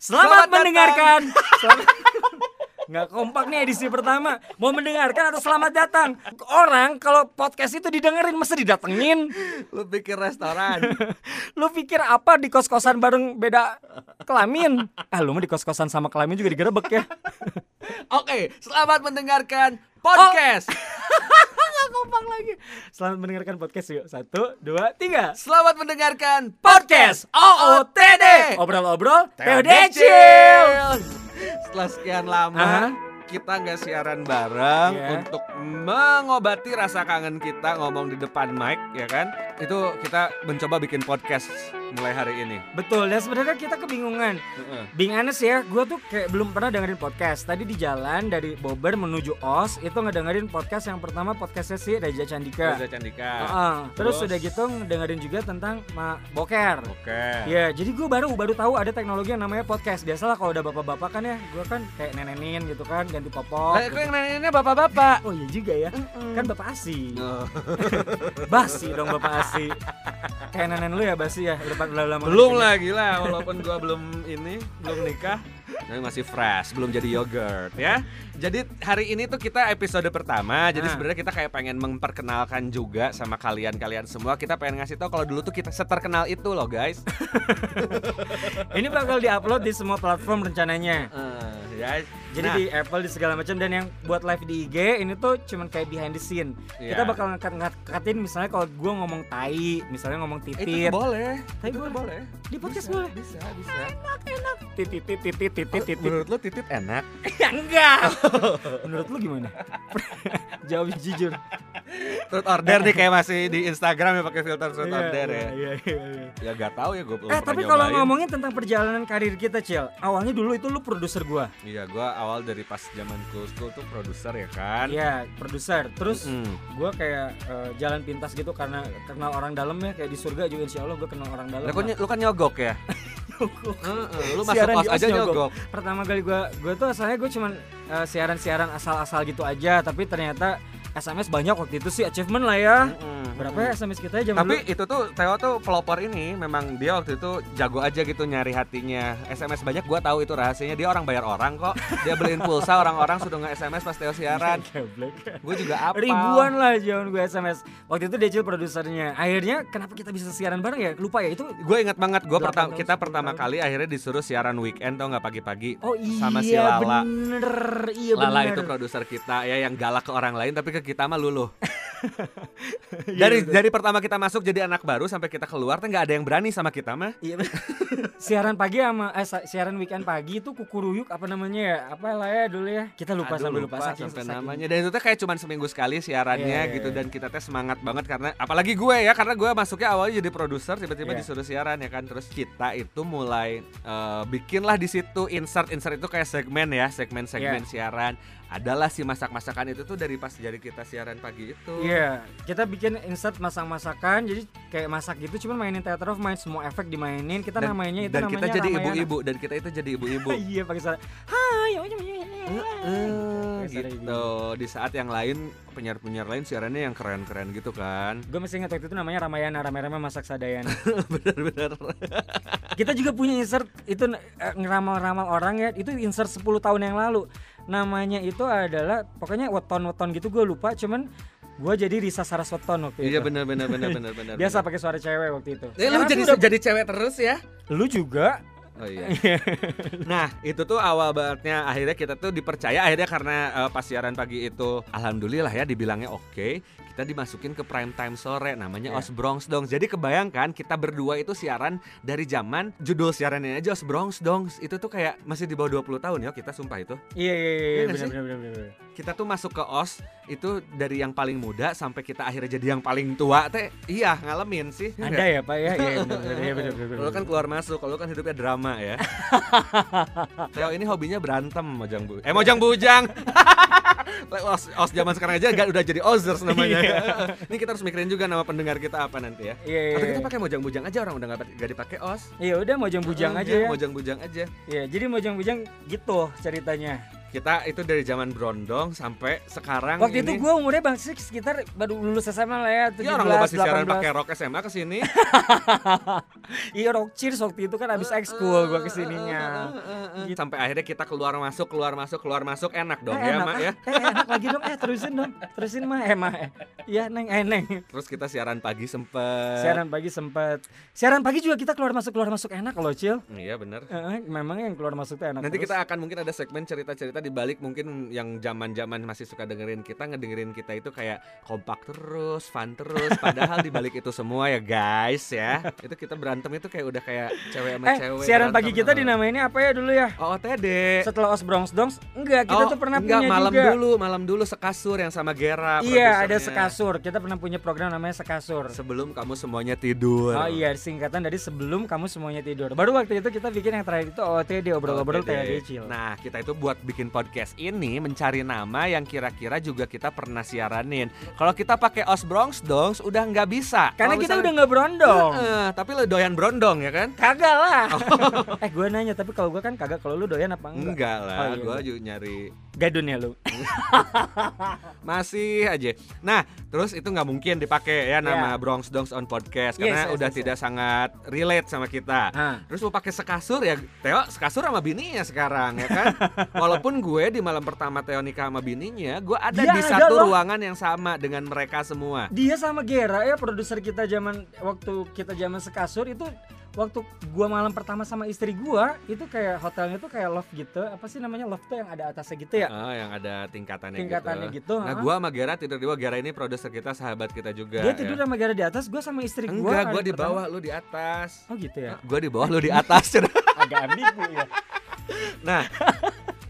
Selamat, Selamat mendengarkan. Selamat- Nggak kompak nih edisi pertama. Mau mendengarkan atau selamat datang? Orang kalau podcast itu didengerin mesti didatengin. Lu pikir restoran? Lu pikir apa di kos-kosan bareng beda kelamin? Ah lu mah di kos-kosan sama kelamin juga digerebek ya. Oke, selamat mendengarkan podcast. Nggak kompak lagi. Selamat mendengarkan podcast yuk. Satu, dua, tiga. Selamat mendengarkan Podcast OOTD. Obrol-obrol TOD Chill. Setelah sekian lama Aha. kita nggak siaran bareng Iya. untuk mengobati rasa kangen kita ngomong di depan mic ya kan. Itu kita mencoba bikin podcast mulai hari ini. Betul, dan sebenarnya kita kebingungan. Heeh. Being honest ya, gue tuh kayak belum pernah dengerin podcast. Tadi di jalan dari Bogor menuju OS itu ngedengerin podcast yang pertama podcastnya si Reja Candika. Reza Candika. Heeh. Terus Terus? udah gitu ngedengerin juga tentang Ma Boker. Oke. Ya, jadi gue baru baru tahu ada teknologi yang namanya podcast. Biasalah kalau udah bapak-bapak kan ya, gue kan kayak nenenin gitu kan, ganti popok. Lah, gitu. yang nanya bapak-bapak? Oh iya juga ya, kan bapak asi. Oh. Basi dong bapak asi. kayak nenen lu ya basi ya, udah lama. Belum lah gila, walaupun gua belum ini, belum nikah. Tapi masih fresh, belum jadi yogurt ya. Jadi hari ini tuh kita episode pertama. Jadi Nah. sebenarnya kita kayak pengen memperkenalkan juga sama kalian-kalian semua. Kita pengen ngasih tahu kalau dulu tuh kita seterkenal itu loh, guys. Ini bakal diupload di semua platform rencananya. Eh, ya. Jadi Nah, di Apple di segala macam dan yang buat live di IG ini tuh cuman kayak behind the scene. Kita Iya. bakal ngangkat ngangkatin misalnya kalau gua ngomong tai, misalnya ngomong itu titit. boleh. Tapi Itu boleh. boleh. Di podcast Bisa, boleh. Bisa, bisa. Titit titit titit titit titit. Menurut lo titit enak? Ya enggak. Menurut lu gimana? Jawab jujur. Truth order nih kayak masih di Instagram ya pakai filter truth Iya, order iya, ya. iya, iya, iya. Ya gak tahu ya gue belum Eh tapi kalau ngomongin tentang perjalanan karir kita, Cil. Awalnya dulu itu lu produser gua. Iya, gua awal dari pas zaman cool school tuh produser ya kan. Iya, produser. Terus Mm. gua kayak eh, jalan pintas gitu karena kenal orang dalam ya kayak di surga juga insya Allah gua kenal orang dalam. Kok ny- lu kan nyogok ya? Heeh, lu masuk Siaran aja nyogok. nyogok. Pertama kali gua gua tuh asalnya gua cuman eh, siaran-siaran asal-asal gitu aja, tapi ternyata SMS banyak waktu itu sih achievement lah ya. Mm-mm. Berapa ya SMS kita ya zaman Tapi dulu? itu tuh Theo tuh pelopor ini memang dia waktu itu jago aja gitu nyari hatinya. SMS banyak gua tahu itu rahasianya. Dia orang bayar orang kok. Dia beliin pulsa orang-orang sudah nge-SMS pas Theo siaran. Gue juga apa? Ribuan lah zaman gue SMS. Waktu itu Decil produsernya. Akhirnya kenapa kita bisa siaran bareng ya? Lupa ya itu. Gue inget banget gue Delapan pertama kita pertama kali akhirnya disuruh siaran weekend tau nggak pagi-pagi. Oh iya Sama si Lala. bener. Iya Lala bener. itu produser kita ya yang galak ke orang lain tapi ke kita mah luluh. Iya, dari dari pertama kita masuk jadi anak baru sampai kita keluar tuh nggak ada yang berani sama kita mah. Iya siaran pagi sama eh siaran weekend pagi itu kukuruyuk apa namanya ya? Apa lah ya dulu ya? Kita lupa Aduh, sampai lupa, saking sampai saking- namanya dan itu tuh kayak cuman seminggu sekali siarannya Iya, iya, gitu iya. dan kita teh semangat banget karena apalagi gue ya karena gue masuknya awalnya jadi produser tiba-tiba Iya. disuruh siaran ya kan terus kita itu mulai eh, bikinlah di situ insert insert itu kayak segmen ya segmen segmen Iya. siaran adalah si masak-masakan itu tuh dari pas jadi kita siaran pagi itu Iya, kita bikin insert masak-masakan, jadi kayak masak gitu, cuman mainin theater of mind, semua efek dimainin. Kita dan, namanya itu dan namanya kita jadi Ramayana. ibu-ibu dan kita itu jadi ibu-ibu iya pakai suara. Hai, oh, iya, iya, iya, iya." Eh, Kayak suara gitu di saat yang lain penyiar-penyiar lain siarannya yang keren-keren gitu kan Gue masih ingat waktu itu namanya Ramayana, Rame-rame masak sadayana. bener-bener kita juga punya insert itu eh, ngeramal-ramal orang ya, itu insert 10 tahun yang lalu. Namanya itu adalah pokoknya weton-weton gitu gue lupa, cuman gue jadi Risa Sarasweton waktu iya itu. bener bener bener bener bener Biasa pakai suara cewek waktu itu. Eh, lu jadi udah- jadi cewek terus ya? lu juga Oh iya. nah, itu tuh awal bangetnya akhirnya kita tuh dipercaya akhirnya karena eh, pas siaran pagi itu alhamdulillah ya dibilangnya oke, kita dimasukin ke prime time sore namanya Iya. Os Bronx dong. Jadi kebayangkan kita berdua itu siaran dari zaman judul siarannya aja Os Bronx dong. Itu tuh kayak masih di bawah 20 tahun ya kita sumpah itu. Iya iya iya Iya nggak benar benar. Kita tuh masuk ke OS itu dari yang paling muda sampai kita akhirnya jadi yang paling tua teh. Iya, ngalamin sih. Ada ya Pak ya? Iya benar iya, benar benar. Kalau kan keluar masuk, kalau kan hidupnya drama ya. Theo ini hobinya berantem mojang bu. Eh mojang bujang. os, os zaman sekarang aja gak udah jadi ozers namanya. ini kita harus mikirin juga nama pendengar kita apa nanti ya. Iya iya. Atau iya. kita pakai mojang bujang aja orang udah gak, gak dipakai os. Iya udah mojang bujang Eh, aja iya, ya. Mojang bujang aja. Iya, jadi mojang bujang gitu ceritanya. Kita itu dari zaman Brondong sampai sekarang Waktu itu ini gue umurnya bang sih sekitar baru lulus SMA lah ya 17, Ya orang lu masih siaran 18. pakai rok SMA ke sini. Iya rock cheers waktu itu kan abis ekskul gue ke sininya Gitu. Sampai akhirnya kita keluar masuk, keluar masuk, keluar masuk enak dong Eh, ya, enak, Mak ya. Eh enak lagi dong, eh terusin dong Terusin mah, eh mah eh. Iya neng, eh neng Terus kita siaran pagi sempet. Siaran pagi sempet Siaran pagi juga kita keluar masuk, keluar masuk enak loh Cil Iya. Eh, eh, Memang yang keluar masuk tuh enak Nanti terus. kita akan mungkin ada segmen cerita-cerita di balik mungkin yang zaman-zaman masih suka dengerin kita ngedengerin kita itu kayak kompak terus, fun terus. Padahal di balik itu semua ya guys ya. Itu kita berantem itu kayak udah kayak cewek sama Eh cewek. siaran pagi kita dinamainnya apa ya dulu ya? OOTD. Setelah Os Bronx Dongs Enggak, kita Oh, tuh pernah enggak, punya malam juga dulu, malam dulu sekasur yang sama Gera. Iya ada sekasur Kita pernah punya program namanya sekasur Sebelum kamu semuanya tidur. Oh iya singkatan dari sebelum kamu semuanya tidur Baru waktu itu kita bikin yang terakhir itu OTD Obrol-obrol OOTD. THD Cil Nah, kita itu buat bikin podcast ini mencari nama yang kira-kira juga kita pernah siaranin. Kalau kita pakai Os Bronx Dongs udah nggak bisa. Karena Kalau kita misalnya- udah nggak berondong Heeh, tapi lo doyan brondong ya kan? Kagak lah Eh gue nanya tapi kalau gue kan kagak Kalau lu doyan apa enggak? Enggak lah, Oh, iya, gua iya. juga nyari Gadun ya lu masih aja. Nah, terus itu nggak mungkin dipakai ya nama Iya. Bronx Dongs on podcast Yes, karena yes, udah yes, tidak sangat relate sama kita. Ah. Terus mau pakai sekasur ya Teo sekasur sama bininya sekarang ya kan. Walaupun gue di malam pertama Teo nikah sama bininya, gue ada Dia di ada satu loh. ruangan yang sama dengan mereka semua. Dia sama Gera ya produser kita zaman Waktu kita zaman sekasur itu Waktu gua malam pertama sama istri gua Itu kayak hotelnya tuh kayak loft gitu Apa sih namanya loft tuh yang ada atasnya gitu ya Ah, yang ada tingkatannya, Tingkatannya gitu, Nah, ah. gua sama Gera tidur di bawah. Gera ini produser kita, sahabat kita juga. Dia tidur ya. sama Gera di atas Gua sama istri gua Enggak, gua di pertama. bawah, lu di atas. Oh gitu ya Gua di bawah, lu di atas. Agak ambigu ya nah,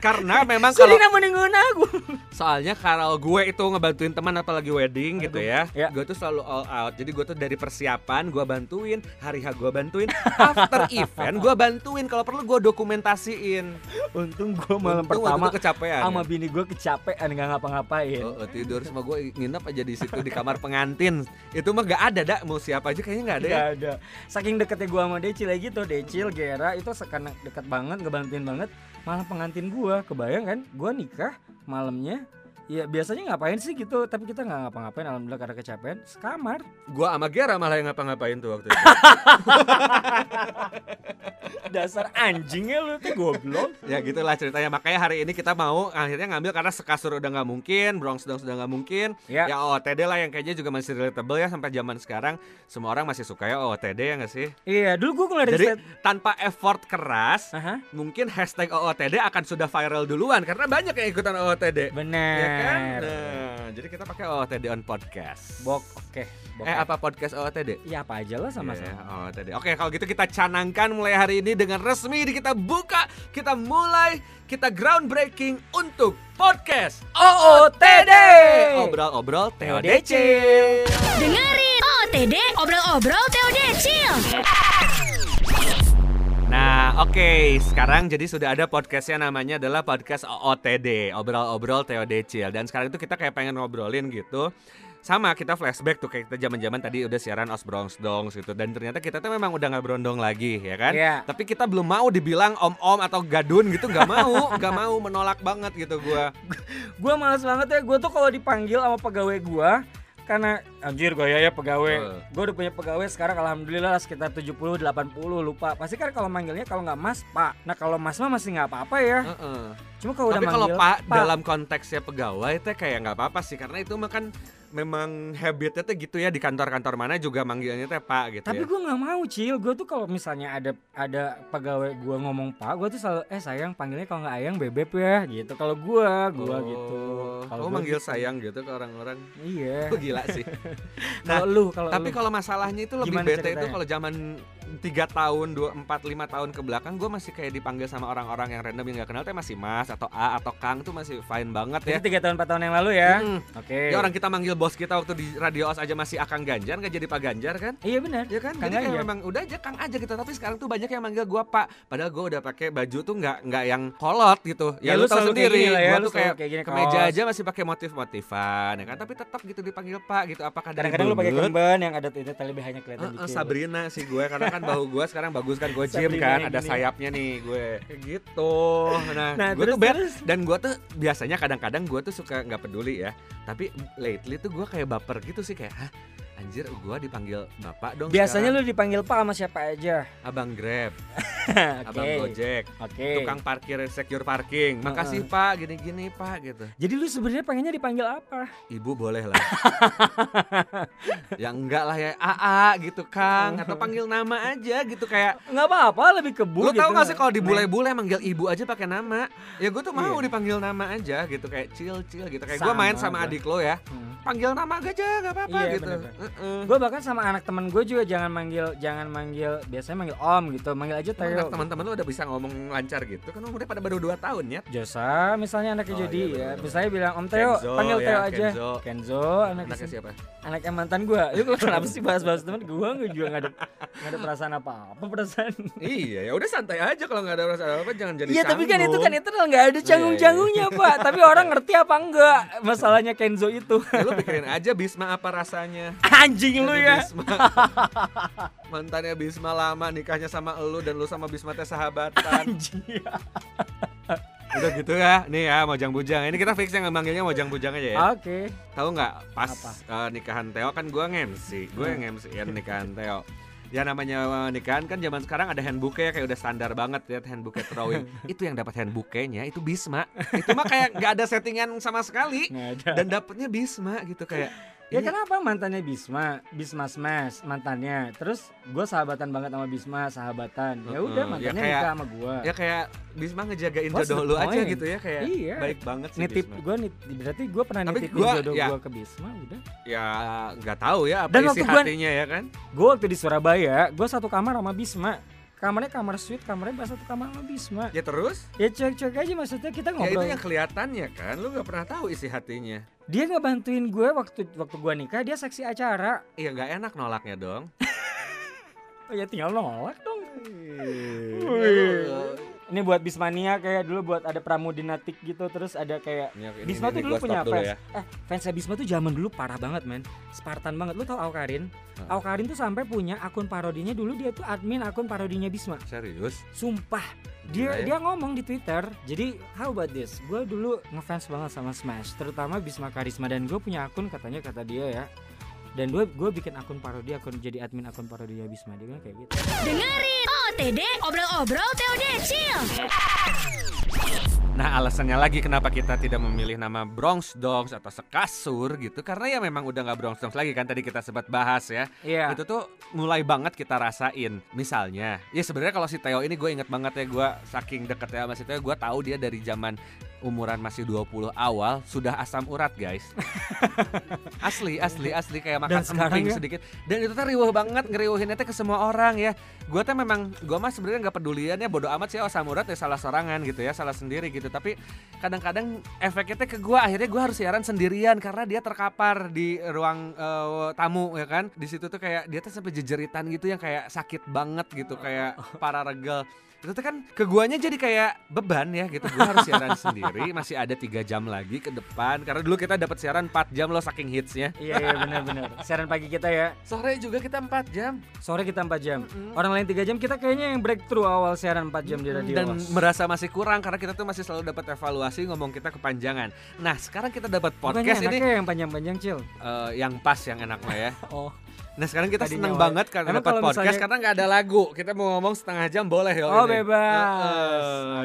karena memang kalau Sulina meninggalkan aku soalnya kalau gue itu ngebantuin teman apalagi wedding gitu ya, Ya. gue tuh selalu all out. Jadi gue tuh dari persiapan gue bantuin, hari H gue bantuin, after event gue bantuin. Kalau perlu gue dokumentasiin. Untung gua malam Untung pertama kecapean. sama ya. bini gua kecapean nggak ngapa-ngapain Oh, oh, tidur sama gue nginep aja di situ di kamar pengantin. Itu mah gak ada dak mau siapa aja kayaknya nggak ada ya. Gak ada. Saking deketnya gua sama Decil lagi gitu, Decil, Gera itu sekarang deket banget, ngebantuin banget. Malah pengantin gua, kebayang kan? Gua nikah malamnya. Ya biasanya ngapain sih gitu, tapi kita nggak ngapa-ngapain. Alhamdulillah karena kecapean. Sekamar. Gue sama Gera malah yang ngapa-ngapain tuh waktu itu. Dasar anjingnya lu tuh goblok. ya gitulah ceritanya. Makanya hari ini kita mau akhirnya ngambil karena sekasur udah nggak mungkin, Bronx Dongs udah nggak mungkin. Ya. Ya OOTD lah yang kayaknya juga masih relatable ya sampai zaman sekarang. Semua orang masih suka ya OOTD ya nggak sih? Iya, dulu gua ngeliat Jadi tanpa effort keras, Aha, mungkin hashtag OOTD akan sudah viral duluan karena banyak yang ikutan OOTD. bener. Ya kan? Nah, jadi kita pakai OOTD on podcast. Bok, oke. bok. Eh apa podcast OOTD? Ya apa aja lah sama-sama. Iya, OOTD. Oke, kalau gitu kita canangkan mulai hari ini dengan resmi di kita buka, kita mulai, kita groundbreaking untuk podcast OOTD. Obrol-obrol TODC. TODC. Dengerin OTD Obrol-obrol TOD Chill Nah, oke, sekarang jadi sudah ada podcastnya namanya adalah podcast OOTD, obrol-obrol TODC. Dan sekarang itu kita kayak pengen ngobrolin gitu. Sama kita flashback tuh kayak kita zaman-zaman tadi udah siaran Os Bronx Dongs gitu dan ternyata kita tuh memang udah nggak berondong lagi ya kan? Iya. Tapi kita belum mau dibilang om-om atau gadun gitu nggak mau, nggak mau menolak banget gitu gua. Gua males banget ya, gua tuh kalau dipanggil sama pegawai gua karena anjir gaya ya pegawai. Betul. Gue udah punya pegawai sekarang alhamdulillah lah sekitar 70 80 lupa. Pasti kan kalau manggilnya kalau nggak Mas, Pak. Nah, kalau Mas mah masih nggak apa-apa ya. Heeh. Cuma kalau udah Tapi kalau manggil Pak dalam konteksnya pegawai teh kayak nggak apa-apa sih karena itu mah kan memang habitnya tuh gitu ya di kantor-kantor mana juga manggilnya teh Pak gitu Tapi ya. gue nggak mau cil, gue tuh kalau misalnya ada ada pegawai gue ngomong pak, gue tuh selalu eh sayang panggilnya kalau nggak ayang bebek ya gitu. Kalau gue, gue Oh, gitu. Kalau gua manggil gitu. sayang gitu ke orang-orang. Iya. Oh, gila sih. Kalau lu, kalau Tapi kalau masalahnya itu lebih bete itu ceritanya? kalau zaman tiga tahun, dua, empat, lima tahun ke belakang, gue masih kayak dipanggil sama orang-orang yang random yang gak kenal, teh masih Mas atau A atau Kang tuh masih fine banget ya. Itu tiga tahun empat tahun yang lalu ya. Hmm. Oke. Ya orang kita manggil bos kita waktu di radio os aja masih Akang Ganjar nggak jadi Pak Ganjar kan? Iya benar. Ya kan? Kang Jadi kayak memang udah aja Kang aja gitu. Tapi sekarang tuh banyak yang manggil gua Pak. Padahal gua udah pakai baju tuh nggak nggak yang kolot gitu. Ya, Ya, lu, lu tahu kayak sendiri. lah ya, gua tuh kayak, kayak gini, kemeja kaos. aja masih pakai motif-motifan ya kan. Tapi tetap gitu dipanggil Pak gitu. Apakah Kadang-kadang lu pakai kemben yang ada itu tali BH-nya kelihatan Heeh, dikit. Sabrina sih gue karena kan kan bahu gue sekarang bagus kan gue gym kan ada sayapnya nih gue kayak gitu nah, Nah, gue tuh bad dan gue tuh biasanya kadang-kadang gue tuh suka nggak peduli ya tapi lately tuh gue kayak baper gitu sih kayak hah anjir gue dipanggil bapak dong Biasanya sekarang. lu dipanggil Pak sama siapa aja. abang grab Oke. abang gojek Oke. tukang parkir secure parking makasih pak gini-gini pak gitu Jadi lu sebenarnya pengennya dipanggil apa? ibu boleh lah ya enggak lah ya AA gitu kang atau panggil nama aja gitu kayak Enggak apa-apa, lebih ke Bu Lu gitu. tau gak sih kalau di Neng. bule-bule manggil ibu aja pakai nama? Ya gue tuh mau Iya. dipanggil nama aja gitu kayak cil cil gitu kayak gue main sama adik lo ya. Hmm. Panggil nama aja gak apa-apa Iya, gitu. bener-bener. Heeh. Gue bahkan sama anak temen gue juga jangan manggil jangan manggil biasanya manggil Om gitu, manggil aja Teo. Anak teman-teman lu udah bisa ngomong lancar gitu kan umurnya pada baru 2 tahun ya. Josa misalnya anaknya Oh, jadi iya, ya, misalnya bilang Om Teo, Kenzo, panggil ya, Teo aja. Kenzo. Kenzo, anak Anaknya siapa? anaknya mantan gue. Lu kenapa sih bahas-bahas temen gue nggak juga nggak ada nggak ada perasaan apa-apa perasaan. iya ya udah santai aja kalau nggak ada perasaan apa jangan jadi Iya tapi kan itu kan internal nggak ada canggung-canggungnya pak. Tapi orang ngerti apa enggak masalahnya Kenzo itu. Ya, lu pikirin aja Bisma apa rasanya. Anjing lu ya. Bisma. Mantannya Bisma lama nikahnya sama elu dan lu sama Bisma teh sahabatan. Anjing. Udah gitu ya. Nih ya Mojang Bujang. Ini kita fix yang manggilnya Mojang Bujang aja ya. Oke. Tahu nggak pas Apa? eh, nikahan Theo kan gua nge-MC. Gue yang nge-MC nikahan Theo. Ya namanya nikahan kan zaman sekarang ada handbooknya kayak udah standar banget ya handbooknya drawing. itu yang dapat handbooknya itu Bisma. Itu mah kayak nggak ada settingan sama sekali. Dan dapetnya Bisma gitu kayak. Ya kenapa mantannya Bisma, Bisma Smash mantannya. Terus gue sahabatan banget sama Bisma, sahabatan. Ya udah ya mantannya kayak- nikah sama gue. Ya kayak Bisma ngejagain What's jodoh lu aja gitu ya kayak Iya. baik banget sih Nitip Bisma. gue nit, berarti gue pernah Tapi nitipin gua- jodoh ya. gue ke Bisma udah. Ya nggak tahu ya apa Dan isi waktu gua- hatinya ya kan. Gue waktu di Surabaya, gue satu kamar sama Bisma. Kamarnya kamar suite, kamarnya pas satu kamar sama Bisma. Ya terus Ya cek-cek aja maksudnya kita ya itu ngobrol. yang kelihatannya kan lu nggak pernah tahu isi hatinya. Dia ngebantuin gue waktu waktu gue nikah, dia seksi acara. Iya nggak enak nolaknya dong. Oh ya tinggal nolak dong. Aduh. Ini buat Bismania kayak dulu buat ada Pramudinatik gitu terus ada kayak Ini- ini- Bisma ini tuh dulu gua stop punya dulu fans. ya. Eh, fansnya Bisma tuh zaman dulu parah banget, men. Spartan banget. Lu tau Aukarin? Heeh. Aukarin tuh sampai punya akun parodinya dulu dia tuh admin akun parodinya Bisma. Serius? Sumpah. Dia Gila ya. dia ngomong di Twitter. Jadi how about this? Gue dulu ngefans banget sama Smash, terutama Bisma Karisma dan gue punya akun katanya kata dia ya. Dan gue gue bikin akun parodi akun jadi admin akun parodinya Bisma dia bilang kayak gitu. Dengerin OTD Obrol-Obrol TOD Chill. Nah alasannya lagi kenapa kita tidak memilih nama Bronx Dogs atau Sekasur gitu Karena ya memang udah nggak Bronx Dogs lagi kan tadi kita sempat bahas ya Iya. Itu tuh mulai banget kita rasain Misalnya Ya sebenarnya kalau si Theo ini gue inget banget ya Gue saking deket ya sama si Theo Gue tahu dia dari zaman umuran masih 20 awal Sudah asam urat guys. Asli asli asli kayak makan emping ya? sedikit. Dan itu tuh riuh banget ngeriuhinnya tuh ke semua orang ya. Gue tuh memang Gue mah sebenarnya nggak pedulian ya Bodo amat sih oh, asam urat ya salah sorangan gitu ya Salah sendiri gitu. Tapi kadang-kadang efeknya tuh ke gue Akhirnya gue harus siaran sendirian Karena dia terkapar di ruang eh, tamu ya kan. Di situ tuh kayak dia tuh sampai jejeritan gitu yang kayak sakit banget gitu kayak para regel tuh kan ke guanya jadi kayak beban ya gitu gua harus siaran sendiri masih ada tiga jam lagi ke depan karena dulu kita dapat siaran 4 jam loh saking hitsnya Iya iya benar-benar. Siaran pagi kita ya. sore juga kita 4 jam Sore kita 4 jam. Mm-mm. Orang lain 3 jam kita kayaknya yang breakthrough awal siaran 4 jam di radio. dan merasa masih kurang karena kita tuh masih selalu dapat evaluasi ngomong kita kepanjangan nah sekarang kita dapat Bukannya podcast ini yang panjang-panjang cil. eh, yang pas yang enak mah ya Oh. Nah sekarang kita Tadinya seneng banget karena dapat podcast misalnya- karena nggak ada lagu. Kita mau ngomong setengah jam boleh ya. Oh ini. bebas.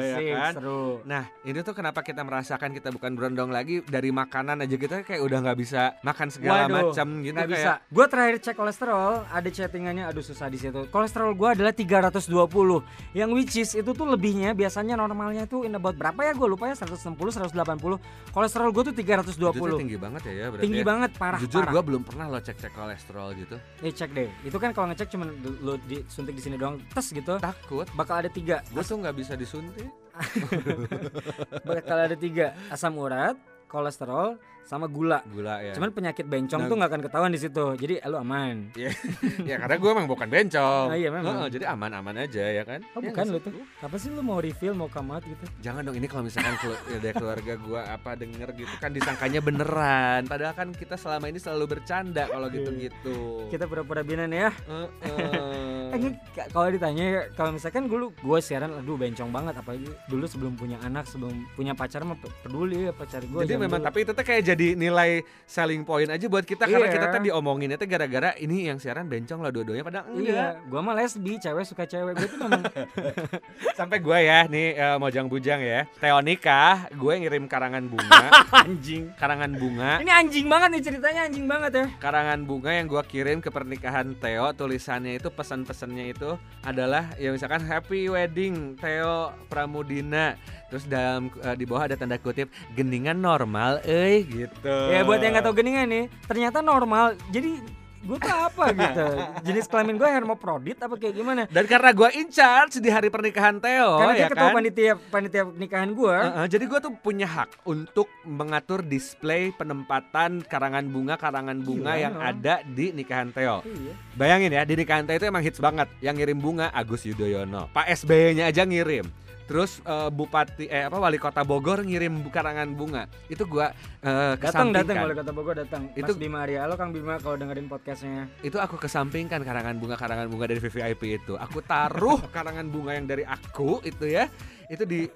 Heeh, ya kan? seru. Nah ini tuh kenapa kita merasakan kita bukan berondong lagi dari makanan aja kita kayak udah nggak bisa makan segala Waduh, macam gitu kayak. bisa. Gue terakhir cek kolesterol, ada chattingannya, aduh susah di situ. Kolesterol gue adalah 320, yang which is itu tuh lebihnya biasanya normalnya tuh in about berapa ya? Gue lupa ya 160, 180. Kolesterol gue tuh 320. Itu tinggi banget ya, ya berarti. Tinggi ya. banget, parah. Jujur gue belum pernah lo cek cek kolesterol gitu. Eh, cek deh. Itu kan kalau ngecek cuma lu disuntik di sini doang, tes gitu. Takut. Bakal ada tiga, Gue tuh nggak bisa disuntik. bakal ada tiga asam urat, kolesterol, sama gula. Gula ya. Cuman penyakit bencong Nah. tuh nggak akan ketahuan di situ. Jadi eh, lu aman. ya karena gue emang bukan bencong. Ah, iya, memang. Heeh, jadi aman-aman aja ya kan. Oh Ya bukan lu tuh. Apa sih lu mau reveal mau out gitu? Jangan dong ini kalau misalkan kelu- ada keluarga gua apa denger gitu kan disangkanya beneran. Padahal kan kita selama ini selalu bercanda kalau gitu-gitu. Kita pura-pura binan ya. Heeh. Ini k- kalau ditanya kalau misalkan dulu gue siaran aduh bencong banget. Apalagi dulu sebelum punya anak sebelum punya pacar mah pe- peduli ya pacar gue Jadi memang tapi itu tuh kayak jadi nilai selling point aja buat kita karena Iya. kita tuh diomongin itu gara-gara ini yang siaran bencong lah dua-duanya padahal enggak. iya gue mah lesbi cewek suka cewek. Gue tuh memang Sampai gue ya nih eh, mojang bujang ya. Teo nikah, gue ngirim karangan bunga, anjing. Karangan bunga, ini anjing banget nih ceritanya anjing banget ya. Karangan bunga yang gue kirim ke pernikahan Theo tulisannya itu pesan-pesannya itu adalah ya misalkan happy wedding Theo Pramudina. Terus dalam eh, di bawah ada tanda kutip geningan normal eh gitu. Ya buat yang nggak tahu geningan nih ternyata normal. Jadi gue tuh apa gitu jenis kelamin gue hermaprodit apa kayak gimana dan karena gue in charge di hari pernikahan Theo karena dia ya ketua kan panitia panitia nikahan gue Heeh, jadi gue tuh punya hak untuk mengatur display penempatan karangan bunga karangan bunga Gila, yang emang. ada di nikahan Theo. Iya. Bayangin ya, di nikahan Theo itu emang hits banget. Yang ngirim bunga Agus Yudhoyono. Pak SBY-nya aja ngirim. Terus eh, Bupati eh apa Wali Kota Bogor ngirim karangan bunga. Itu gua eh, datang datang wali kota Bogor datang Itu- Mas Bima Arya halo Kang Bima kalau dengerin podcastnya Itu aku kesampingkan karangan bunga karangan bunga dari VVIP itu. Aku taruh karangan bunga yang dari aku itu ya. Itu di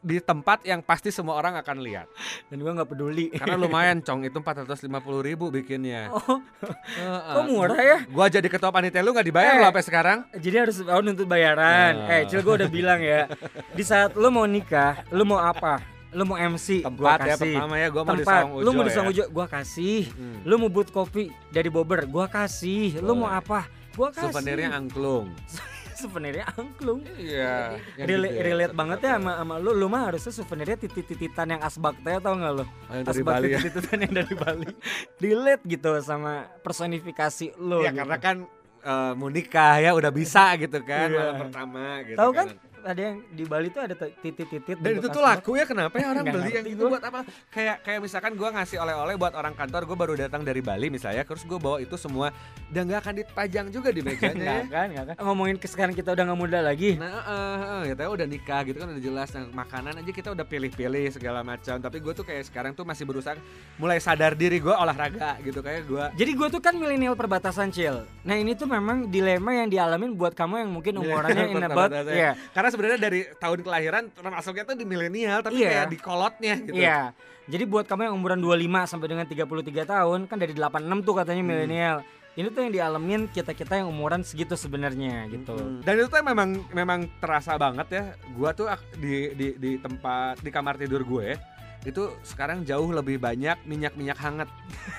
di tempat yang pasti semua orang akan lihat. dan gue nggak peduli Karena lumayan cong itu 450 ribu bikinnya. oh Heeh. kok murah ya Gua jadi ketua panitia lu nggak dibayar Eh. lo sampai sekarang. jadi harus oh nuntut bayaran Nah. eh cil gue udah bilang ya di saat lu mau nikah lu mau apa lu mau MC gua Tempat ya kasih pertama ya gua mau di tempat Sawang lu mau di Ujo Sawang ya. Ujo gua kasih Hmm. lu mau but kopi dari Bobber gua kasih lu mau Boleh. apa gua kasih Souvenirnya angklung. souvenirnya angklung Iya. gitu ya. relate banget ya sama, sama lu lu mah harusnya souvenirnya titit-tititan yang asbak teh tau gak lu Oh, yang dari asbak Bali ya. titit-tititan yang dari Bali relate gitu sama personifikasi lu Ya gitu. karena kan eh, mau nikah ya udah bisa gitu kan Iya. malam pertama gitu tahu kan ada yang di Bali tuh ada titit-titit Dan itu tuh laku ya kenapa ya orang beli yang gua. buat apa? Kayak kayak misalkan gua ngasih oleh-oleh buat orang kantor, gua baru datang dari Bali misalnya, terus gua bawa itu semua dan nggak akan dipajang juga di mejanya. Nggak ya. kan, nggak kan. Ngomongin ke sekarang kita udah nggak muda lagi. Nah, ya tahu udah nikah gitu kan udah jelas nah, makanan aja kita udah pilih-pilih segala macam. Tapi gue tuh kayak sekarang tuh masih berusaha mulai sadar diri gue olahraga gitu kayak gue Jadi gue tuh kan milenial perbatasan cil. Nah ini tuh memang dilema yang dialamin buat kamu yang mungkin umurannya in about, Perbatasan. iya, Karena sebenarnya dari tahun kelahiran termasuknya tuh di milenial tapi Iya. kayak di kolotnya gitu. iya. Jadi buat kamu yang umuran 25 sampai dengan 33 tahun kan dari 86 tuh katanya Hmm. milenial. Ini tuh yang dialamin kita kita yang umuran segitu sebenarnya gitu. Mm. Dan itu tuh memang memang terasa banget ya. Gua tuh di di di tempat di kamar tidur gue itu sekarang jauh lebih banyak minyak-minyak hangat.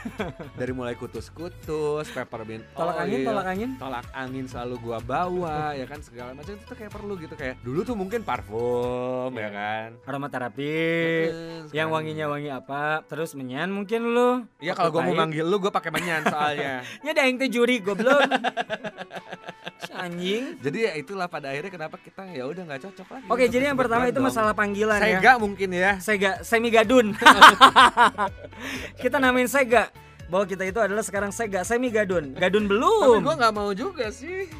Dari mulai kutus-kutus, peppermint Tolak angin, oil, tolak angin. tolak angin selalu gua bawa ya kan segala macam itu tuh kayak perlu gitu kayak dulu tuh mungkin parfum ya kan Aromaterapi. Eh, Yang wanginya wangi apa? Terus menyan mungkin lu. Iya kalau gua mau manggil lu gua pakai menyan soalnya. Ya ada yang teh juri goblok. Anjing. jadi ya itulah pada akhirnya kenapa kita ya udah nggak cocok lagi. Oke, jadi yang pertama itu dong. masalah panggilan ya. Sega mungkin ya. Sega semi gadun. kita namain Sega bahwa kita itu adalah sekarang Sega semi gadun. Gadun Tapi belum. gua nggak mau juga sih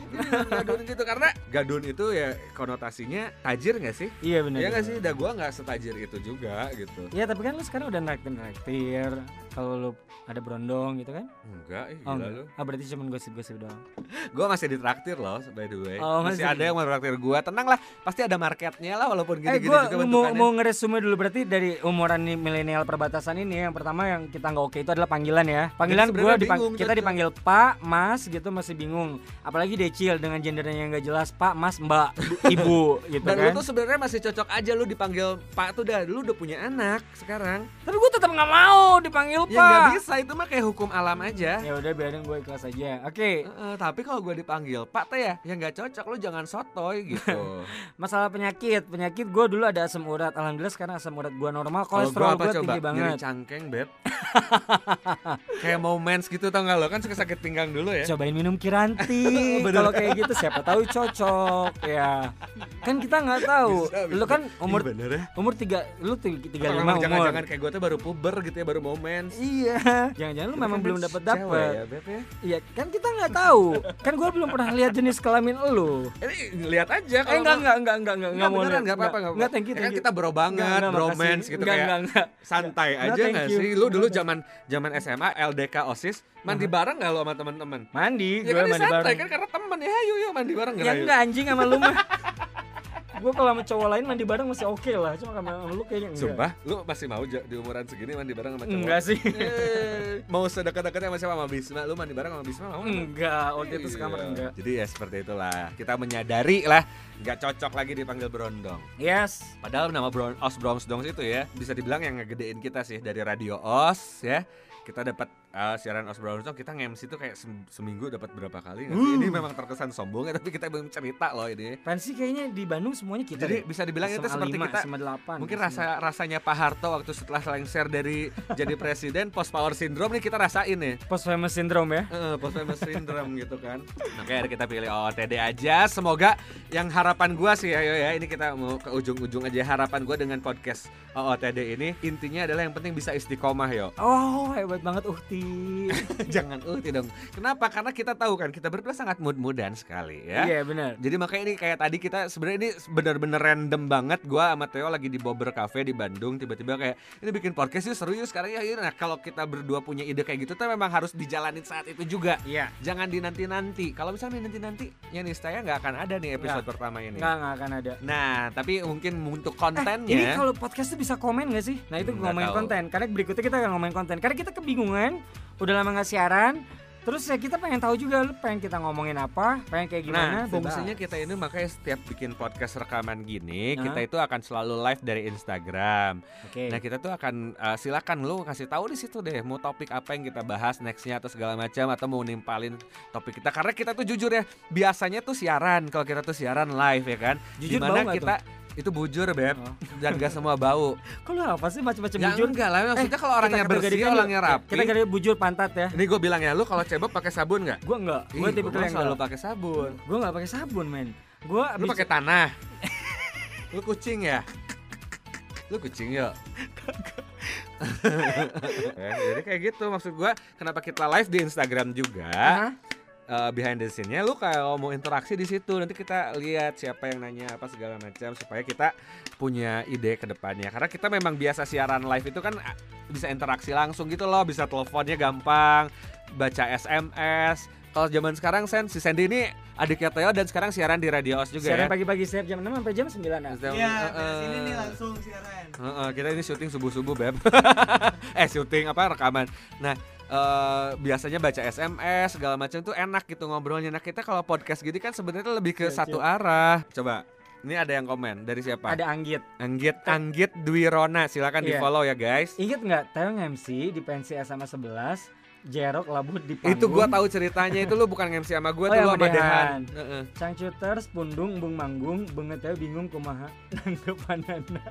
gadun gitu karena gadun itu ya konotasinya tajir nggak sih? Iya benar. Iya nggak sih? Dah gua nggak setajir itu juga gitu. Iya, tapi kan lu sekarang udah naktir-naktir. Kalau lu ada berondong gitu kan? Enggak, eh, Oh, gila enggak. lu. Ah, berarti cuma gosip-gosip doang. Gua masih ditraktir loh by the way. Oh, masih masih. ada yang mau traktir gua. Tenang lah, pasti ada marketnya lah walaupun eh, gini-gini gua juga mau mau ngeresume dulu berarti dari umuran nih milenial perbatasan ini yang pertama yang kita nggak oke itu adalah panggilan ya. Panggilan gua dipang- bingung, kita dipanggil Pak, Mas gitu masih bingung. Apalagi decil dengan gendernya yang nggak jelas Pak, Mas, Mbak, Bu- Ibu gitu Dan kan. lu tuh sebenarnya masih cocok aja lu dipanggil Pak tuh dah lu udah punya anak sekarang. Tapi gua tetap nggak mau dipanggil Ya nggak bisa itu mah kayak hukum alam aja. Ya udah biarin gue ikhlas aja. Oke, Heeh, tapi kalau gue dipanggil Pak teh ya, ya nggak cocok lu jangan sotoy gitu. masalah penyakit. Penyakit gue dulu ada asam urat. Alhamdulillah sekarang asam urat gue normal. Kalau Kolesterol apa gue coba? tinggi Nyeri banget. cangkeng, Beb. kayak mau mens gitu tau gak lo? Kan suka sakit pinggang dulu ya. Cobain minum kiranti. Kalau kayak gitu siapa tahu cocok ya. Kan kita nggak tahu. Bisa, bisa. Lu kan umur Ih, bener ya. umur tiga, lu ti- tiga Apa lima umur. Jangan-jangan kayak gue tuh baru puber gitu ya, baru mau mens. Iya. Jangan-jangan lu memang kan belum dapat dapat. ya, Beb ya. Iya, kan kita nggak tahu. Kan gue belum pernah lihat jenis kelamin lu. Ini lihat aja Eh kalau enggak mau- enggak enggak enggak enggak Enggak mau beneran enggak apa-apa enggak Enggak thank you. Ya kan thank you. kita bro banget, Enggak, enggak, bromance gitu Enggak, kayak enggak, enggak. santai Enggak, aja thank nggak you. sih? Lu dulu Enggak. zaman zaman SMA LDK OSIS mandi bareng gak lo sama teman-teman? Mandi, Ya gue kan mandi santai bareng. kan karena temen ya ayo yuk mandi bareng Ya enggak anjing sama lu mah. gue kalau sama cowok lain mandi bareng masih oke lah, cuma sama lu kayaknya enggak. Sumpah, lu masih mau di umuran segini mandi bareng sama cowok? Enggak sih. Eh, mau sedekat-dekatnya sama siapa sama Bisma? Lu mandi bareng sama Bisma mau? nggak? Enggak, waktu itu sekamar Iya. enggak. Jadi ya seperti itulah. Kita menyadari lah nggak cocok lagi dipanggil Brondong. Yes. Padahal nama Bron Os Bronsdongs itu ya bisa dibilang yang ngegedein kita sih dari radio Os ya. Kita dapat uh, siaran Os Bronsdong kita nge-MC itu kayak sem- seminggu dapat berapa kali? Uh. Ini memang terkesan sombong ya tapi kita belum cerita loh ini. Pensi kayaknya di Bandung semuanya kita. Jadi deh. bisa dibilang itu seperti lima, kita sama delapan. Mungkin sama- rasa rasanya Pak Harto waktu setelah lengser dari jadi presiden post power syndrome nih kita rasain nih. post famous syndrome ya. Heeh, post famous syndrome gitu kan. Makanya kita pilih OOTD aja. Semoga yang harapan gua sih ayo ya ini kita mau ke ujung-ujung aja harapan gua dengan podcast OOTD ini intinya adalah yang penting bisa istiqomah yo. Oh, hebat banget Uhti. Jangan uhti dong. Kenapa? Karena kita tahu kan kita berdua sangat mood-moodan sekali ya. Iya, benar. Jadi makanya ini kayak tadi kita sebenarnya ini benar-benar random banget gua sama Theo lagi di Bobber Cafe di Bandung tiba-tiba kayak ini bikin podcast yuk seru yuk sekarang ya. Nah kalau kita berdua punya ide kayak gitu tuh memang harus dijalanin saat itu juga Iya. Jangan dinanti-nanti Kalau misalnya dinanti-nanti Ya niscaya nggak akan ada nih episode Nggak. pertama ini Enggak, enggak akan ada. Nah tapi mungkin untuk Eh, kontennya ini kalau podcast tuh bisa komen gak sih? Nah itu Nggak ngomongin tahu. konten. Karena berikutnya kita akan ngomongin konten. Karena kita kebingungan, udah lama nggak siaran. Terus ya kita pengen tahu juga lu pengen kita ngomongin apa, pengen kayak gimana. Nah, fungsinya kita ini makanya setiap bikin podcast rekaman gini, Nah. kita itu akan selalu live dari Instagram. Oke. Nah, kita tuh akan uh, silakan lu kasih tahu di situ deh, mau topik apa yang kita bahas nextnya atau segala macam atau mau nimpalin topik kita. Karena kita tuh jujur ya, biasanya tuh siaran kalau kita tuh siaran live ya kan. Jujur Di mana kita itu bujur beb Oh. dan gak semua bau. Kok lu apa sih macam-macam Ya bujur? enggak lah, maksudnya kalau orangnya kita bersih, orangnya yuk. rapi. Kita kira bujur pantat ya. Ini gue bilang ya, lu kalau cebok pakai sabun nggak? Gua enggak. Gua tipe yang selalu pakai sabun. Gua enggak pakai sabun, men. Gua Lu pakai tanah. lu kucing ya? Lu kucing ya? Eh, jadi kayak gitu maksud gua kenapa kita live di Instagram juga Hah? Eh, behind the scene-nya lu kalau mau interaksi di situ nanti kita lihat siapa yang nanya apa segala macam supaya kita punya ide ke depannya karena kita memang biasa siaran live itu kan bisa interaksi langsung gitu loh bisa teleponnya gampang baca SMS kalau zaman sekarang Sen si Sandy ini adiknya Theo dan sekarang siaran di Radio Os juga Siaran ya pagi-pagi setiap jam 6 sampai jam 9 ah. Terus Iya, eh, beres ini nih langsung siaran. Heeh, kita ini syuting subuh-subuh beb. eh syuting apa rekaman. Nah eh, biasanya baca SMS segala macam tuh enak gitu ngobrolnya. Nah kita kalau podcast gini kan sebenarnya lebih ke Iya, satu arah. Coba. Ini ada yang komen dari siapa? Ada Anggit. Anggit Anggit Dwi Rona. Silakan di Iya. follow ya guys. Ingat nggak Theo MC di pensi SMA 11 Jerok labut di panggung Itu gua tahu ceritanya itu lu bukan MC sama gua Oh, tuh yang lu sama Dehan. Heeh. Cangcuters, pundung, bung manggung, benget Theo bingung kumaha nanggepanana.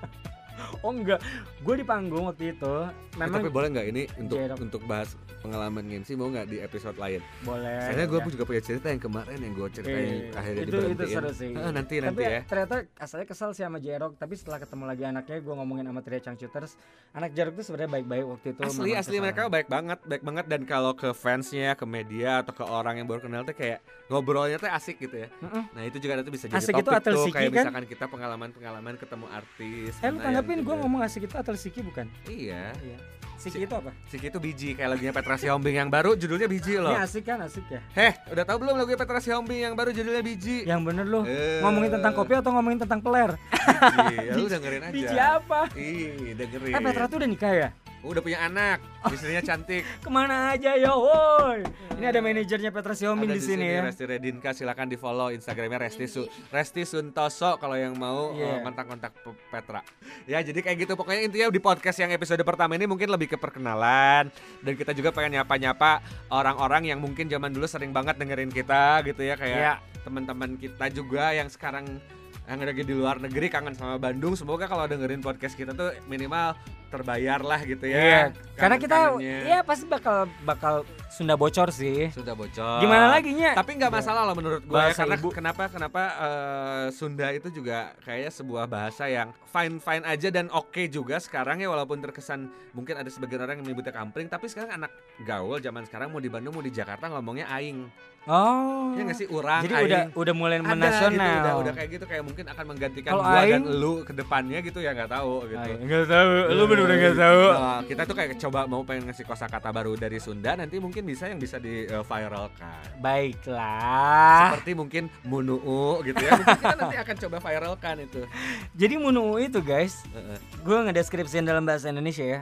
Oh enggak, gue di panggung waktu itu Eh, memang tapi boleh nggak ini untuk Jerok. untuk bahas pengalaman MC mau nggak di episode lain? boleh. Soalnya gue ya. juga punya cerita yang kemarin yang gue ceritain Eh, akhirnya itu itu seru sih. Heeh, nanti tapi nanti ya. ternyata asalnya kesal sih sama Jerok, tapi setelah ketemu lagi anaknya, gue ngomongin sama Tria Cangcuters, anak Jerok tuh sebenarnya baik-baik waktu itu. asli asli kesalahan. mereka baik banget baik banget dan kalau ke fansnya ke media atau ke orang yang baru kenal tuh kayak ngobrolnya tuh asik gitu ya Heeh. nah itu juga nanti bisa jadi Asik itu topik Atel tuh kayak kan? misalkan kita pengalaman pengalaman ketemu artis Eh lu yang tanggapin gue juga- ngomong asik itu atau Siki bukan? iya Iya. Siki Si- itu apa? Siki itu biji kayak lagunya Petra Sihombing yang baru judulnya biji loh Ini asik kan asik ya? heh udah tahu belum lagunya Petra Sihombing yang baru judulnya biji Yang bener lu Eh, ngomongin tentang kopi atau ngomongin tentang peler? biji ya lu dengerin aja Biji apa? ih dengerin Eh Petra tuh udah nikah ya? Udah punya anak istrinya cantik Ke mana aja ya woi? Ini ada manajernya Petra Siombing Ada di sini ya. Resti Redinka silakan di follow Instagramnya Resti Su Resti Suntoso kalau yang mau Iya. uh, kontak-kontak Pe- Petra. Ya jadi kayak gitu pokoknya intinya di podcast yang episode pertama ini mungkin lebih ke perkenalan dan kita juga pengen nyapa-nyapa orang-orang yang mungkin zaman dulu sering banget dengerin kita gitu ya kayak Iya. teman-teman kita juga yang sekarang yang lagi di luar negeri kangen sama Bandung semoga kalau dengerin podcast kita tuh minimal terbayar lah gitu ya. Iya. Karena kita ya pasti bakal bakal Sunda bocor sih. sudah bocor. Gimana lagi nya? Tapi nggak masalah loh menurut gue ya, karena ibu. kenapa kenapa eh, Sunda itu juga kayaknya sebuah bahasa yang fine fine aja dan oke juga sekarang ya walaupun terkesan mungkin ada sebagian orang yang menyebutnya kampring tapi sekarang anak gaul zaman sekarang mau di Bandung mau di Jakarta ngomongnya aing Oh. ya nggak sih urang Jadi aing udah udah mulai ada menasional. gitu udah, udah kayak gitu kayak mungkin akan menggantikan Kalau gua dan lu ke depannya gitu ya nggak tahu gitu Nggak tahu. Lu Eh. Bener-bener nggak tahu. Nah, kita tuh kayak coba mau pengen ngasih kosakata baru dari Sunda nanti mungkin bisa yang bisa di uh, viralkan. Baiklah. Seperti mungkin munuu gitu ya. Mungkin kita nanti akan coba viralkan itu. Jadi munu itu guys, Heeh. gue ngedeskripsiin dalam bahasa Indonesia ya.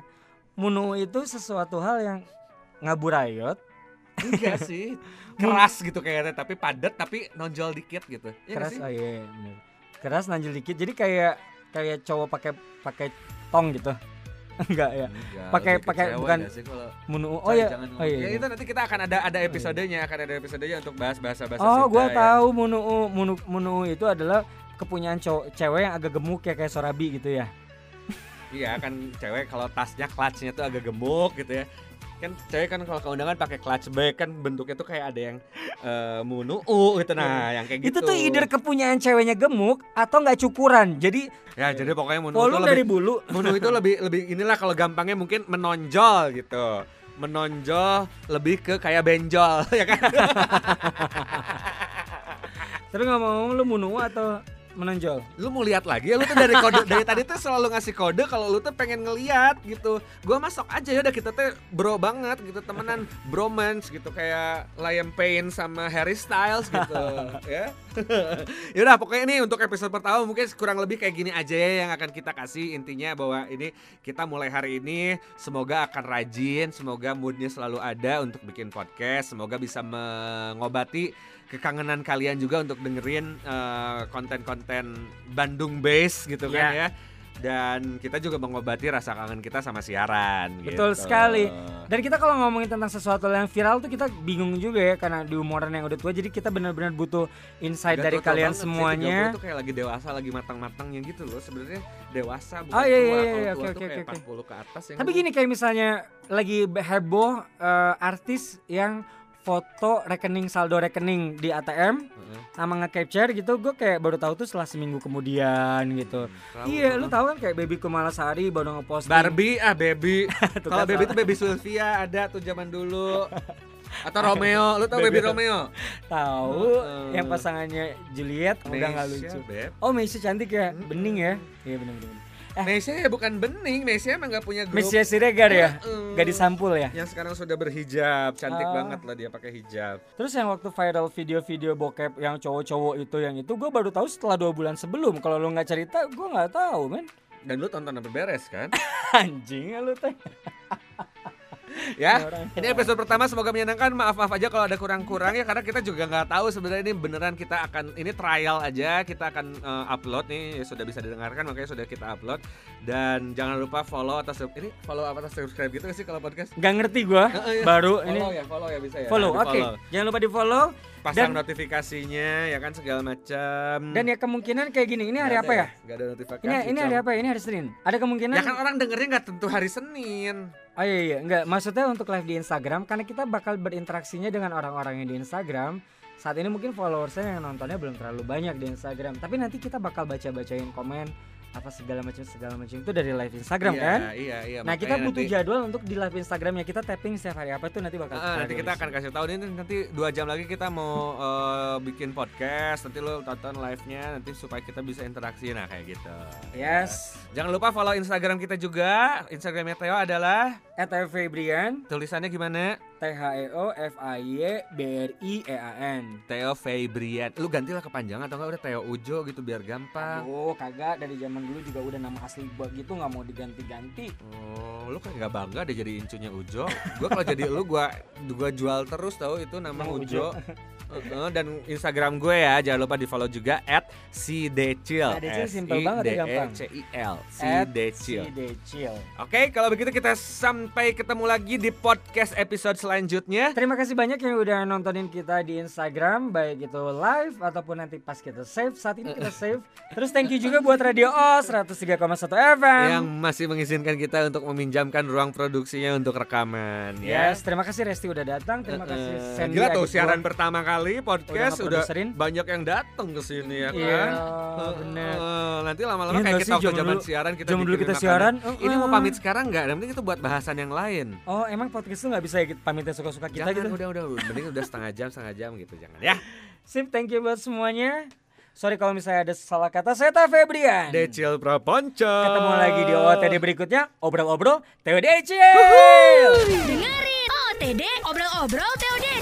Munu itu sesuatu hal yang ngaburayot, Enggak sih. Keras gitu kayaknya tapi padat tapi nonjol dikit gitu. Nggak keras oh iya, iya, keras nanjil dikit. Jadi kayak kayak cowok pakai pakai tong gitu. Enggak ya. Pakai- pakai cewek bukan- nggak sih kalau Munu. Oh ya. Oh ngomong. iya. Ya iya. itu nanti kita akan ada ada episodenya, akan ada episodenya untuk bahas bahasa bahasa Oh, gua tahu munu munu munu itu adalah kepunyaan cowok cewek yang agak gemuk ya kayak Sorabi gitu ya. Iya kan cewek kalau tasnya clutchnya tuh agak gemuk gitu ya. Kan cewek kan kalau ke undangan pakai clutch bag kan bentuknya tuh kayak ada yang eh munu gitu nah, yang kayak gitu. Itu tuh either kepunyaan ceweknya gemuk atau nggak cukuran. Jadi Ya jadi pokoknya munu itu volume lebih dari bulu. munu itu lebih lebih inilah kalau gampangnya mungkin menonjol gitu. Menonjol lebih ke kayak benjol ya kan. Tapi ngomong-ngomong lu munu atau menonjol? lu mau lihat lagi ya lu tuh dari kode dari tadi tuh selalu ngasih kode kalau lu tuh pengen ngeliat gitu gua masuk aja ya udah kita tuh bro banget gitu temenan bromance gitu kayak Liam Payne sama Harry Styles gitu ya yaudah pokoknya ini untuk episode pertama mungkin kurang lebih kayak gini aja ya yang akan kita kasih intinya bahwa ini kita mulai hari ini semoga akan rajin semoga moodnya selalu ada untuk bikin podcast semoga bisa mengobati kekangenan kalian juga untuk dengerin eh, konten-konten Bandung base gitu kan Ya. Dan kita juga mengobati rasa kangen kita sama siaran. Betul gitu. sekali. Dan kita kalau ngomongin tentang sesuatu yang viral tuh kita bingung juga ya karena di umuran yang udah tua jadi kita benar-benar butuh insight Nggak dari kalian banget sih, semuanya. 30 tuh kayak lagi dewasa, lagi matang-matangnya gitu loh. Sebenarnya dewasa bukan Oh, iya, tua. iya, Kalau iya, tua oke, tuh oke, kayak oke. 40 ke atas yang Tapi gini kayak misalnya lagi heboh eh, artis yang foto rekening saldo rekening di ATM Heeh. sama nge-capture gitu gue kayak baru tahu tuh setelah seminggu kemudian gitu. Tahu, iya, lu tahu kan kayak Baby Kumalasari baru ngeposting Barbie ah baby. Kalau baby tuh baby Sylvia ada tuh zaman dulu. Atau Romeo, lu tau baby, Baby- Romeo? tahu Heeh. yang pasangannya Juliet udah nggak Meisha, lucu. Beb. Oh, Messi cantik ya, Mm-mm. bening ya. Iya bener-bener. Eh. Messi ya bukan bening, Messi emang gak punya grup. Messi Siregar ya, Heeh. gak disampul ya. Yang sekarang sudah berhijab, cantik Ah. banget lah dia pakai hijab. Terus yang waktu viral video-video bokep yang cowok-cowok itu yang itu gue baru tahu setelah dua bulan sebelum. Kalau lu nggak cerita, gue nggak tahu men. Dan lu tonton sampai beres kan? Anjing ya lu teh. ya. Ini episode pertama semoga menyenangkan. Maaf maaf aja kalau ada kurang-kurang ya karena kita juga nggak tahu sebenarnya ini beneran kita akan ini trial aja kita akan eh, upload nih ya sudah bisa didengarkan makanya sudah kita upload dan jangan lupa follow atau ini follow apa atau subscribe gitu sih kalau podcast Nggak ngerti gue. Heeh, ya. Baru follow ini ya follow ya bisa ya follow. Nah, Oke, di-follow. jangan lupa di follow. Pasang Dan- notifikasinya ya kan segala macam Dan ya kemungkinan kayak gini. Ini hari Nggak apa ada ya? nggak ada notifikasi Ini ini hari apa ya? Ini hari Senin. Ada kemungkinan. ya kan orang dengernya nggak tentu hari Senin Oh iya iya, enggak. Maksudnya untuk live di Instagram karena kita bakal berinteraksinya dengan orang-orang yang di Instagram. Saat ini mungkin followersnya yang nontonnya belum terlalu banyak di Instagram, tapi nanti kita bakal baca-bacain komen apa segala macam segala macam itu dari live Instagram iya, kan. iya iya Nah kita butuh nanti- jadwal untuk di live Instagramnya kita tapping setiap hari apa itu nanti bakal. Ah, nanti kita akan kasih tahu. Ini nanti dua jam lagi kita mau eh, bikin podcast. Nanti lo tonton live nya nanti supaya kita bisa interaksi. Nah kayak gitu. Yes. jangan lupa follow instagram kita juga. Instagramnya Theo adalah Febrian, tulisannya gimana T H E O F A Y B R I E A N. Theo Febrian lu gantilah kepanjangan atau enggak udah Theo Ujo gitu biar gampang Aduh, kagak dari zaman dulu juga udah nama asli gua gitu nggak mau diganti-ganti. Oh, lu kan nggak bangga deh jadi incunya Ujo. Gua kalau jadi lu gua gua jual terus tahu itu nama Ujo. Heeh, dan Instagram gue ya jangan lupa di follow juga at si Decil. Nah, Decil simple banget ya, gampang. C I L si At Decil. Si Decil. Oke, kalau begitu kita sampai ketemu lagi di podcast episode selanjutnya. Terima kasih banyak yang udah nontonin kita di Instagram baik itu live ataupun nanti pas kita save. Saat ini kita save. Terus thank you juga buat Radio O 103,1 FM. yang masih mengizinkan kita untuk meminjamkan ruang produksinya untuk rekaman ya. Yes, terima kasih Resti udah datang. Terima kasih Eh, Sandy. Gila tuh siaran gua. pertama kali podcast Udah udah, banyak yang datang ke sini ya kan. Iya, Eh, bener. eh, nanti lama-lama Iya kayak kita waktu zaman siaran kita zaman dulu kita makanan. siaran, Ini mau eh, pamit sekarang nggak? Yang penting itu buat bahasan yang lain. Oh, emang podcast tuh nggak bisa ya suka-suka kita Jangan gitu. udah udah mending udah setengah jam setengah jam gitu jangan ya. Sip, thank you buat semuanya. Sorry kalau misalnya ada salah kata. Saya Tah Febrian. Decil Prapanca. Ketemu lagi di OTD berikutnya. Obrol-obrol TODC. Dengerin OTD Obrol-obrol Decil